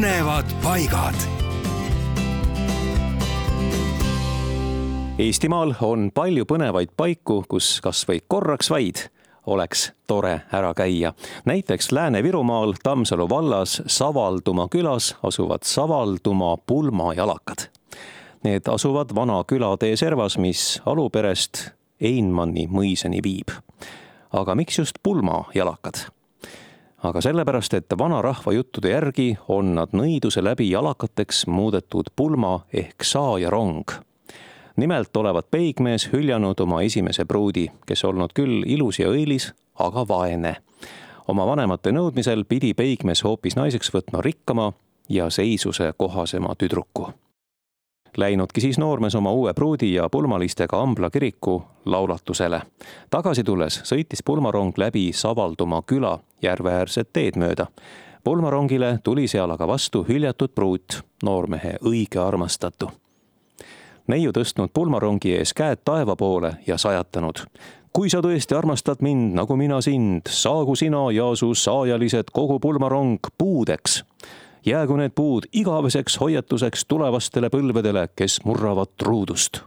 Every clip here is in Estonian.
põnevad paigad. Eestimaal on palju põnevaid paiku, kus kas või korraks vaid oleks tore ära käia. näiteks Lääne-Virumaal Tammsalu vallas Savaldumaa külas asuvad Savaldumaa pulmajalakad. Need asuvad vana külatee servas, mis aluperest Einmanni mõisani viib. aga miks just pulmajalakad? Aga sellepärast, et vanarahva juttude järgi on nad nõiduse läbi jalakateks muudetud pulma ehk saajarong. nimelt olevat peigmees hüljanud oma esimese pruudi, kes olnud küll ilus ja õilis, aga vaene. oma vanemate nõudmisel pidi peigmees hoopis naiseks võtma rikkama ja seisuse kohasema tüdruku Läinudki siis noormees oma uue pruudi ja pulmalistega Ambla kiriku laulatusele. tagasi tulles sõitis pulmarong läbi Savaldumaa küla järveäärset teed mööda. pulmarongile tuli seal aga vastu hüljatud pruut, noormehe õige armastatu. neiu tõstnud pulmarongi ees käed taeva poole ja sajatanud kui sa tõesti armastad mind, nagu mina sind, saagu sina ja su saajalised kogu pulmarong puudeks jäägu need puud igaveseks hoiatuseks tulevastele põlvedele, kes murravad truudust.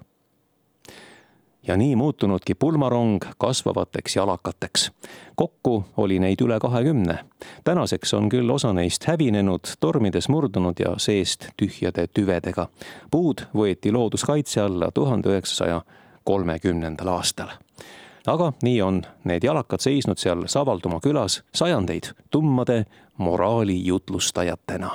Ja nii muutunudki pulmarong kasvavateks jalakateks. kokku oli neid üle kahekümne. tänaseks on küll osa neist hävinenud, tormides murdunud ja seest tühjade tüvedega. puud võeti looduskaitse alla tuhande üheksasaja kolmekümnendal aastal aga nii on need jalakad seisnud seal Savaldumaa külas sajandeid tummade moraali jutlustajatena